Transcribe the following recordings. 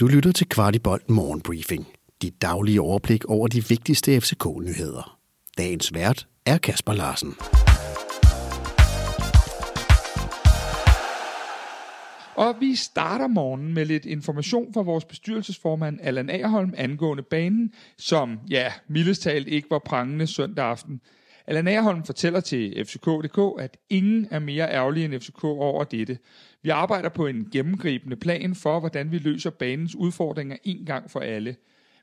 Du lytter til Kvartibolt Morgenbriefing. Dit daglige overblik over de vigtigste FCK-nyheder. Dagens vært er Kasper Larsen. Og vi starter morgen med lidt information fra vores bestyrelsesformand Allan Agerholm angående banen, som, ja, mildest talt ikke var prangende søndag aften. Allan Agerholm fortæller til FCK.dk, at ingen er mere ærgerlig end FCK over dette. Vi arbejder på en gennemgribende plan for, hvordan vi løser banens udfordringer en gang for alle.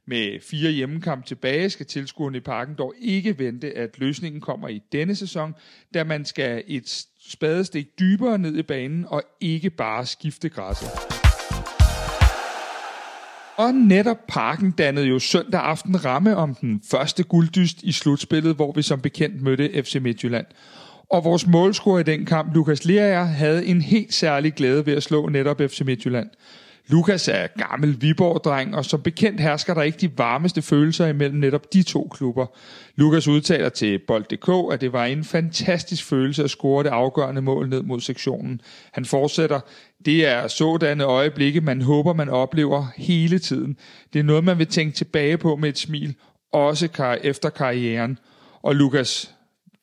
Med fire hjemmekampe tilbage skal tilskuerne i parken dog ikke vente, at løsningen kommer i denne sæson, da man skal et spadestik dybere ned i banen og ikke bare skifte græsset. Og netop parken dannede jo søndag aften ramme om den første gulddyst i slutspillet, hvor vi som bekendt mødte FC Midtjylland. Og vores målscorer i den kamp, Lukas Lerager, havde en helt særlig glæde ved at slå netop FC Midtjylland. Lukas er gammel Viborg-dreng, og som bekendt hersker der ikke de varmeste følelser imellem netop de to klubber. Lukas udtaler til Bold.dk, at det var en fantastisk følelse at score det afgørende mål ned mod sektionen. Han fortsætter, det er sådanne øjeblikke, man håber, man oplever hele tiden. Det er noget, man vil tænke tilbage på med et smil, også efter karrieren. Og Lukas,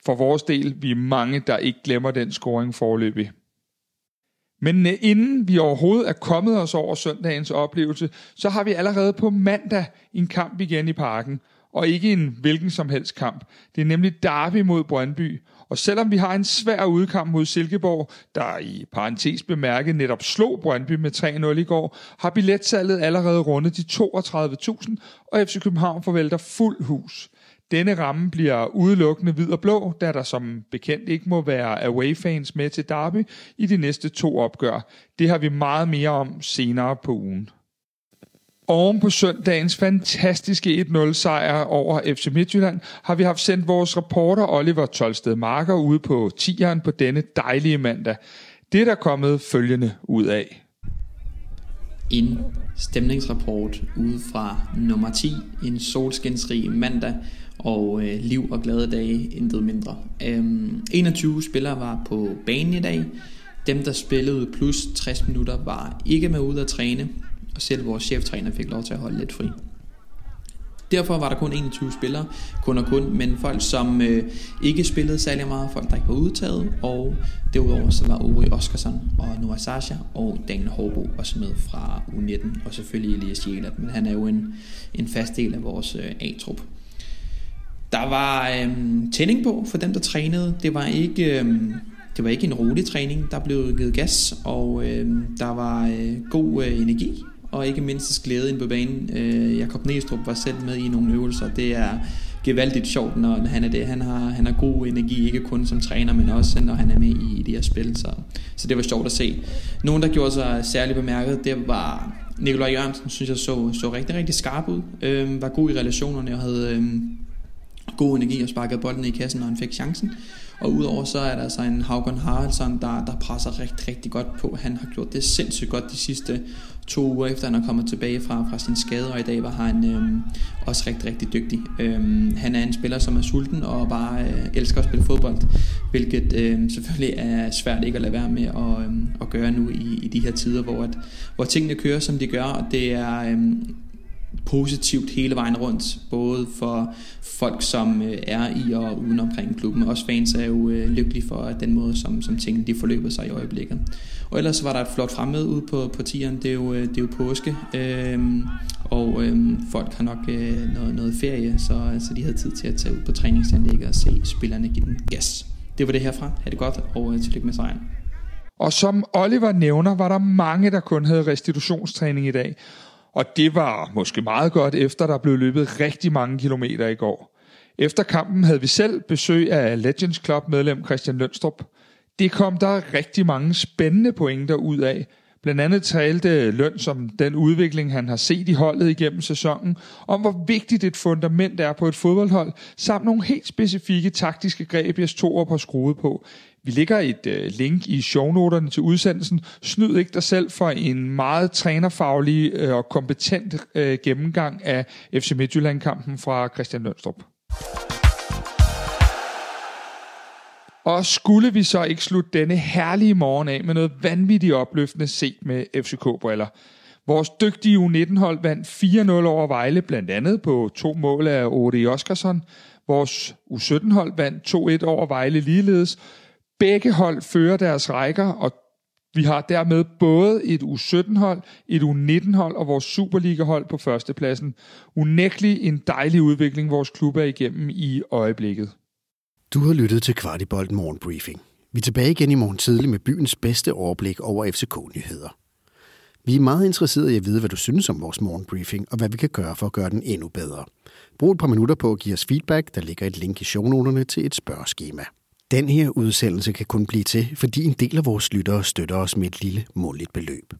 for vores del, vi er mange, der ikke glemmer den scoring forløbig. Men øh, inden vi overhovedet er kommet os over søndagens oplevelse, så har vi allerede på mandag en kamp igen i parken. Og ikke en hvilken som helst kamp. Det er nemlig Derby mod Brøndby. Og selvom vi har en svær udkamp mod Silkeborg, der i parentes bemærket netop slog Brøndby med 3-0 i går, har billetsalget allerede rundet de 32.000, og FC København forvælter fuld hus. Denne ramme bliver udelukkende hvid og blå, da der som bekendt ikke må være away-fans med til Derby i de næste to opgør. Det har vi meget mere om senere på ugen. Oven på søndagens fantastiske 1-0 sejr over FC Midtjylland, har vi haft sendt vores reporter Oliver Tolsted Marker ude på tieren på denne dejlige mandag. Det er der kommet følgende ud af. En stemningsrapport ude fra nummer 10, en solskinsrig mandag, og øh, liv og glade dage, intet mindre. Øhm, 21 spillere var på banen i dag. Dem, der spillede plus 60 minutter, var ikke med ud at træne, og selv vores cheftræner fik lov til at holde lidt fri. Derfor var der kun 21 spillere, kun og kun, men folk, som øh, ikke spillede særlig meget, folk, der ikke var udtaget, og derudover så var Uri Oskarsson og Noah Sasha og Daniel Håbo også med fra U19, og selvfølgelig Elias Jelert, men han er jo en, en fast del af vores øh, A-trup. Der var øh, tænding på for dem, der trænede. Det var ikke... Øh, det var ikke en rolig træning, der blev givet gas, og øh, der var øh, god øh, energi, og ikke mindst glæde ind på banen. Øh, Jakob Næstrup var selv med i nogle øvelser. Det er gevaldigt sjovt, når han er det. Han har, han har god energi, ikke kun som træner, men også når han er med i, de her spil. Så, så det var sjovt at se. Nogen, der gjorde sig særligt bemærket, det var Nikolaj Jørgensen, synes jeg så, så rigtig, rigtig skarp ud. Øh, var god i relationerne og havde... Øh, god energi og sparkede bolden i kassen, når han fik chancen. Og udover så er der altså en Haugen Haraldsson, der, der presser rigtig, rigtig godt på. Han har gjort det sindssygt godt de sidste to uger efter han er kommet tilbage fra, fra sin skade, og i dag var han øhm, også rigtig, rigtig dygtig. Øhm, han er en spiller, som er sulten og bare øh, elsker at spille fodbold, hvilket øh, selvfølgelig er svært ikke at lade være med at, øh, at gøre nu i, i de her tider, hvor, at, hvor tingene kører, som de gør, og det er... Øh, positivt hele vejen rundt, både for folk, som øh, er i og uden omkring klubben. Også fans er jo øh, lykkelige for den måde, som, som tingene de forløber sig i øjeblikket. Og ellers var der et flot fremmøde ude på, på tieren. Det er jo, øh, det er jo påske, øhm, og øhm, folk har nok øh, noget, noget ferie, så, så de havde tid til at tage ud på træningsanlægget og se spillerne give den gas. Det var det herfra. Ha' det godt, og øh, tillykke med sejren. Og som Oliver nævner, var der mange, der kun havde restitutionstræning i dag. Og det var måske meget godt, efter der blev løbet rigtig mange kilometer i går. Efter kampen havde vi selv besøg af Legends Club medlem Christian Lønstrup. Det kom der rigtig mange spændende pointer ud af. Blandt andet talte Løn som den udvikling, han har set i holdet igennem sæsonen, om hvor vigtigt et fundament er på et fodboldhold, samt nogle helt specifikke taktiske greb, jeg stod op og skruet på. Vi lægger et øh, link i shownoterne til udsendelsen. Snyd ikke dig selv for en meget trænerfaglig øh, og kompetent øh, gennemgang af FC Midtjylland-kampen fra Christian Lønstrup. Og skulle vi så ikke slutte denne herlige morgen af med noget vanvittigt opløftende set med FCK-briller? Vores dygtige U19-hold vandt 4-0 over Vejle, blandt andet på to mål af Ode Oskarsson. Vores U17-hold vandt 2-1 over Vejle ligeledes. Begge hold fører deres rækker, og vi har dermed både et U17-hold, et U19-hold og vores Superliga-hold på førstepladsen. Unægtelig en dejlig udvikling, vores klub er igennem i øjeblikket. Du har lyttet til Kvartibolt Morgenbriefing. Vi er tilbage igen i morgen tidlig med byens bedste overblik over FCK-nyheder. Vi er meget interesserede i at vide, hvad du synes om vores morgenbriefing, og hvad vi kan gøre for at gøre den endnu bedre. Brug et par minutter på at give os feedback. Der ligger et link i shownoterne til et spørgeskema. Den her udsendelse kan kun blive til, fordi en del af vores lyttere støtter os med et lille måligt beløb.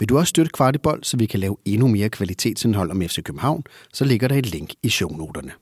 Vil du også støtte Kvartibold, så vi kan lave endnu mere kvalitetsindhold om FC København, så ligger der et link i shownoterne.